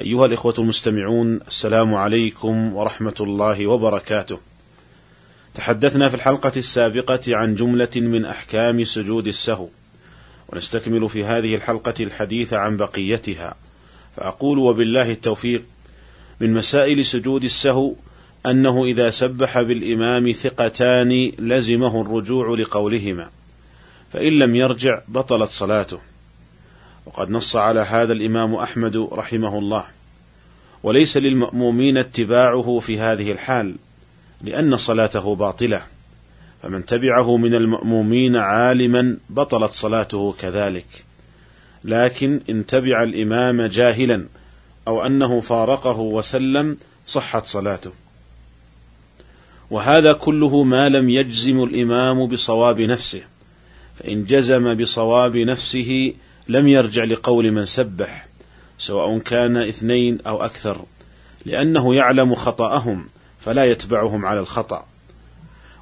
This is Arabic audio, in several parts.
أيها الإخوة المستمعون السلام عليكم ورحمة الله وبركاته. تحدثنا في الحلقة السابقة عن جملة من أحكام سجود السهو، ونستكمل في هذه الحلقة الحديث عن بقيتها، فأقول وبالله التوفيق من مسائل سجود السهو أنه إذا سبح بالإمام ثقتان لزمه الرجوع لقولهما، فإن لم يرجع بطلت صلاته. وقد نص على هذا الإمام أحمد رحمه الله. وليس للمأمومين اتباعه في هذه الحال لأن صلاته باطلة فمن تبعه من المأمومين عالما بطلت صلاته كذلك. لكن إن تبع الإمام جاهلا أو أنه فارقه وسلم صحت صلاته. وهذا كله ما لم يجزم الإمام بصواب نفسه فإن جزم بصواب نفسه لم يرجع لقول من سبح سواء كان اثنين أو أكثر لأنه يعلم خطأهم فلا يتبعهم على الخطأ.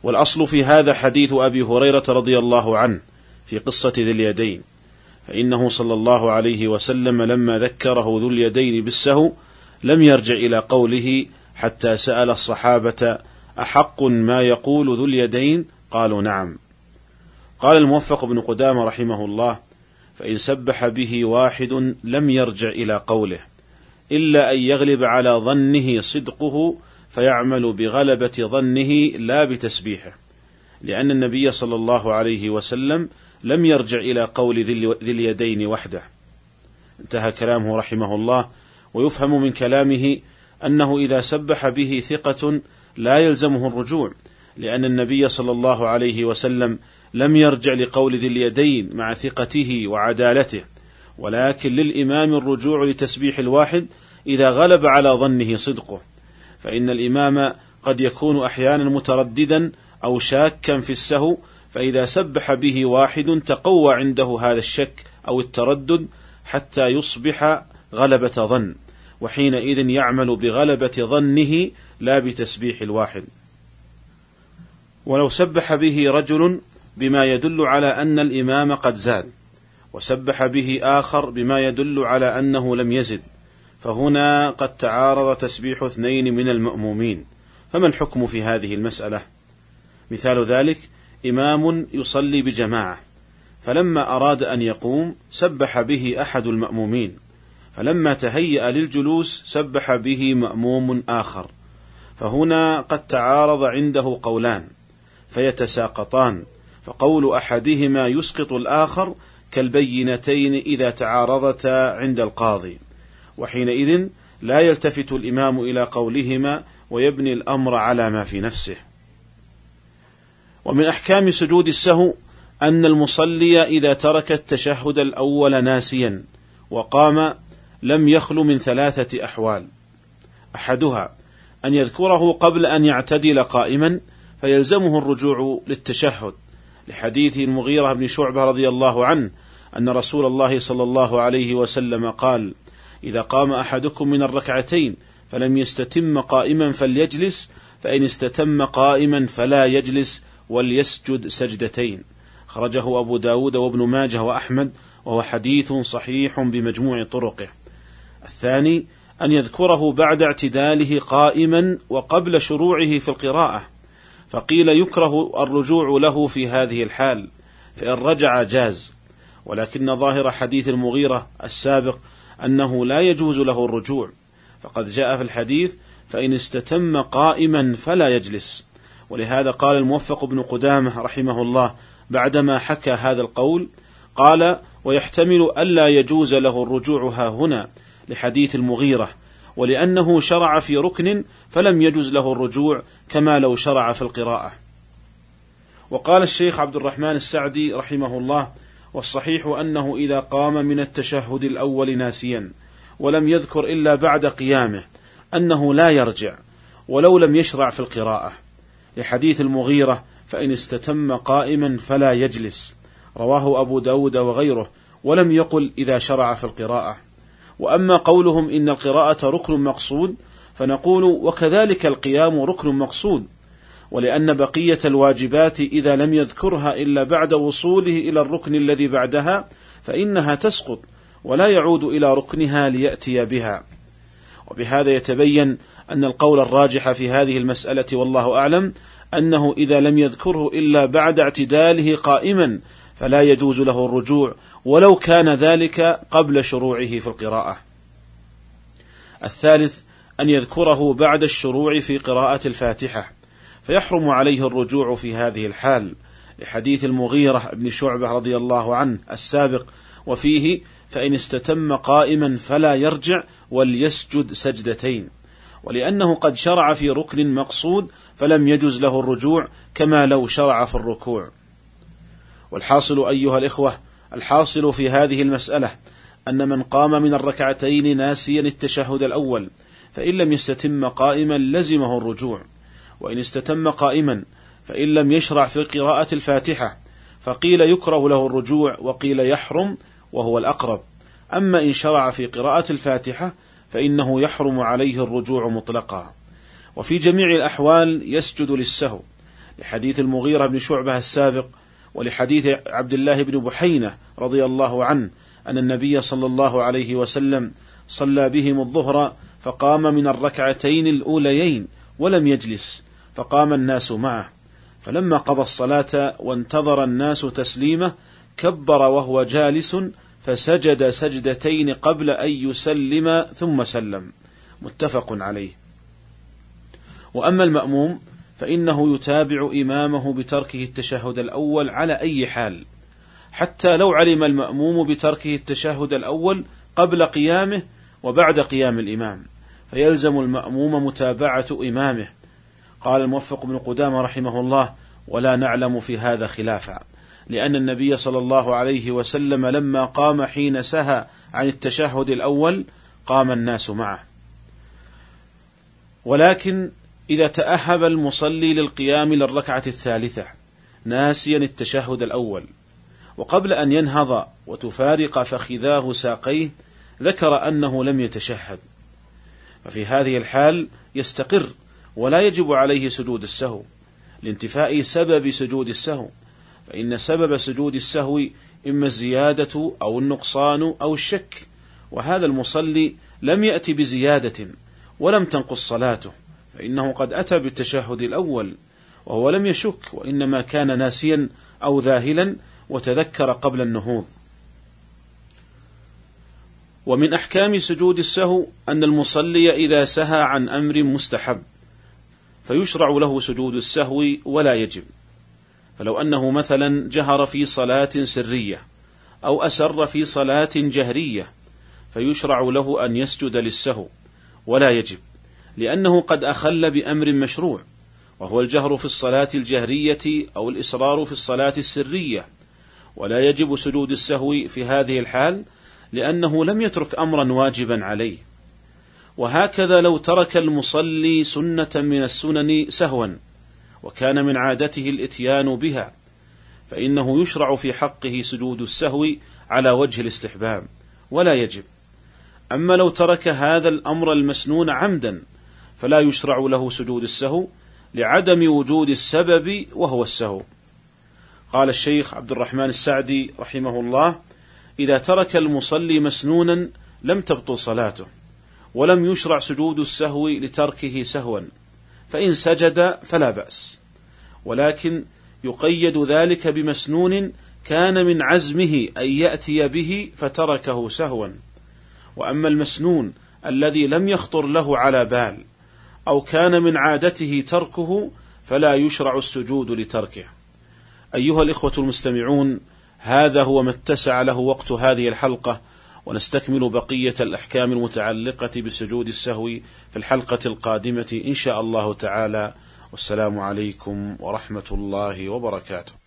والأصل في هذا حديث أبي هريرة رضي الله عنه في قصة ذي اليدين فإنه صلى الله عليه وسلم لما ذكره ذو اليدين بالسهو لم يرجع إلى قوله حتى سأل الصحابة أحق ما يقول ذو اليدين؟ قالوا نعم. قال الموفق بن قدامة رحمه الله فإن سبح به واحد لم يرجع إلى قوله إلا أن يغلب على ظنه صدقه فيعمل بغلبة ظنه لا بتسبيحه لأن النبي صلى الله عليه وسلم لم يرجع إلى قول ذي اليدين وحده. انتهى كلامه رحمه الله ويفهم من كلامه أنه إذا سبح به ثقة لا يلزمه الرجوع لأن النبي صلى الله عليه وسلم لم يرجع لقول ذي اليدين مع ثقته وعدالته ولكن للإمام الرجوع لتسبيح الواحد إذا غلب على ظنه صدقه فإن الإمام قد يكون أحيانا مترددا أو شاكا في السهو فإذا سبح به واحد تقوى عنده هذا الشك أو التردد حتى يصبح غلبة ظن وحينئذ يعمل بغلبة ظنه لا بتسبيح الواحد. ولو سبح به رجل بما يدل على أن الإمام قد زاد وسبح به آخر بما يدل على أنه لم يزد. فهنا قد تعارض تسبيح اثنين من المأمومين. فما الحكم في هذه المسألة؟ مثال ذلك إمام يصلي بجماعة فلما أراد أن يقوم سبح به أحد المأمومين فلما تهيأ للجلوس سبح به مأموم آخر. فهنا قد تعارض عنده قولان فيتساقطان فقول أحدهما يسقط الآخر كالبينتين إذا تعارضتا عند القاضي. وحينئذ لا يلتفت الإمام إلى قولهما ويبني الأمر على ما في نفسه. ومن أحكام سجود السهو أن المصلي إذا ترك التشهد الأول ناسيا وقام لم يخل من ثلاثة أحوال. أحدها أن يذكره قبل أن يعتدل قائما فيلزمه الرجوع للتشهد. لحديث المغيرة بن شعبة رضي الله عنه أن رسول الله صلى الله عليه وسلم قال: إذا قام أحدكم من الركعتين فلم يستتم قائما فليجلس فإن استتم قائما فلا يجلس وليسجد سجدتين خرجه أبو داود وابن ماجه وأحمد وهو حديث صحيح بمجموع طرقه. الثاني أن يذكره بعد اعتداله قائما وقبل شروعه في القراءة فقيل يكره الرجوع له في هذه الحال فإن رجع جاز. ولكن ظاهر حديث المغيرة السابق أنه لا يجوز له الرجوع. فقد جاء في الحديث فإن استتم قائما فلا يجلس. ولهذا قال الموفق بن قدامة رحمه الله بعدما حكى هذا القول قال ويحتمل ألا يجوز له الرجوع ها هنا لحديث المغيرة. ولأنه شرع في ركن فلم يجز له الرجوع كما لو شرع في القراءة. وقال الشيخ عبد الرحمن السعدي رحمه الله: والصحيح أنه إذا قام من التشهد الأول ناسيا ولم يذكر إلا بعد قيامه أنه لا يرجع ولو لم يشرع في القراءة لحديث المغيرة فإن استتم قائما فلا يجلس رواه أبو داود وغيره ولم يقل إذا شرع في القراءة وأما قولهم إن القراءة ركن مقصود فنقول وكذلك القيام ركن مقصود ولأن بقية الواجبات إذا لم يذكرها إلا بعد وصوله إلى الركن الذي بعدها فإنها تسقط ولا يعود إلى ركنها ليأتي بها. وبهذا يتبين أن القول الراجح في هذه المسألة والله أعلم أنه إذا لم يذكره إلا بعد اعتداله قائما فلا يجوز له الرجوع ولو كان ذلك قبل شروعه في القراءة. الثالث أن يذكره بعد الشروع في قراءة الفاتحة، فيحرم عليه الرجوع في هذه الحال، لحديث المغيرة بن شعبة رضي الله عنه السابق، وفيه: فإن استتم قائما فلا يرجع وليسجد سجدتين. ولأنه قد شرع في ركن مقصود فلم يجز له الرجوع كما لو شرع في الركوع. والحاصل أيها الإخوة الحاصل في هذه المسألة أن من قام من الركعتين ناسيا التشهد الأول فإن لم يستتم قائما لزمه الرجوع وإن استتم قائما فإن لم يشرع في قراءة الفاتحة فقيل يكره له الرجوع وقيل يحرم وهو الأقرب. أما إن شرع في قراءة الفاتحة فإنه يحرم عليه الرجوع مطلقا. وفي جميع الأحوال يسجد للسهو لحديث المغيرة بن شعبة السابق ولحديث عبد الله بن بحينة رضي الله عنه أن النبي صلى الله عليه وسلم صلى بهم الظهر فقام من الركعتين الأوليين ولم يجلس فقام الناس معه. فلما قضى الصلاة وانتظر الناس تسليمه كبر وهو جالس فسجد سجدتين قبل أن يسلم ثم سلم. متفق عليه. وأما المأموم فإنه يتابع إمامه بتركه التشهد الأول على أي حال حتى لو علم المأموم بتركه التشهد الأول قبل قيامه وبعد قيام الإمام فيلزم المأموم متابعة إمامه. قال الموفق بن قدامة رحمه الله ولا نعلم في هذا خلافا لأن النبي صلى الله عليه وسلم لما قام حين سهى عن التشهد الأول قام الناس معه. ولكن إذا تأهب المصلي للقيام للركعة الثالثة ناسيا التشهد الأول وقبل أن ينهض وتفارق فخذاه ساقيه ذكر أنه لم يتشهد. ففي هذه الحال يستقر ولا يجب عليه سجود السهو. لانتفاء سبب سجود السهو فإن سبب سجود السهو إما الزيادة أو النقصان أو الشك وهذا المصلي لم يأتي بزيادة ولم تنقص صلاته. فإنه قد أتى بالتشهد الأول وهو لم يشك وإنما كان ناسيا أو ذاهلا وتذكر قبل النهوض. ومن أحكام سجود السهو أن المصلي إذا سهى عن أمر مستحب فيشرع له سجود السهو ولا يجب. فلو أنه مثلا جهر في صلاة سرية أو أسر في صلاة جهرية فيشرع له أن يسجد للسهو ولا يجب. لأنه قد أخل بأمر مشروع وهو الجهر في الصلاة الجهرية أو الإصرار في الصلاة السرية. ولا يجب سجود السهو في هذه الحال لأنه لم يترك أمرا واجبا عليه. وهكذا لو ترك المصلي سنة من السنن سهوا وكان من عادته الإتيان بها فإنه يشرع في حقه سجود السهو على وجه الاستحباب ولا يجب. أما لو ترك هذا الأمر المسنون عمدا فلا يشرع له سجود السهو لعدم وجود السبب وهو السهو. قال الشيخ عبد الرحمن السعدي رحمه الله إذا ترك المصلي مسنونا لم تبطل صلاته ولم يشرع سجود السهو لتركه سهوا فإن سجد فلا بأس. ولكن يقيد ذلك بمسنون كان من عزمه أن يأتي به فتركه سهوا. وأما المسنون الذي لم يخطر له على بال أو كان من عادته تركه فلا يشرع السجود لتركه. أيها الإخوة المستمعون، هذا هو ما اتسع له وقت هذه الحلقة، ونستكمل بقية الأحكام المتعلقة بسجود السهو في الحلقة القادمة إن شاء الله تعالى، والسلام عليكم ورحمة الله وبركاته.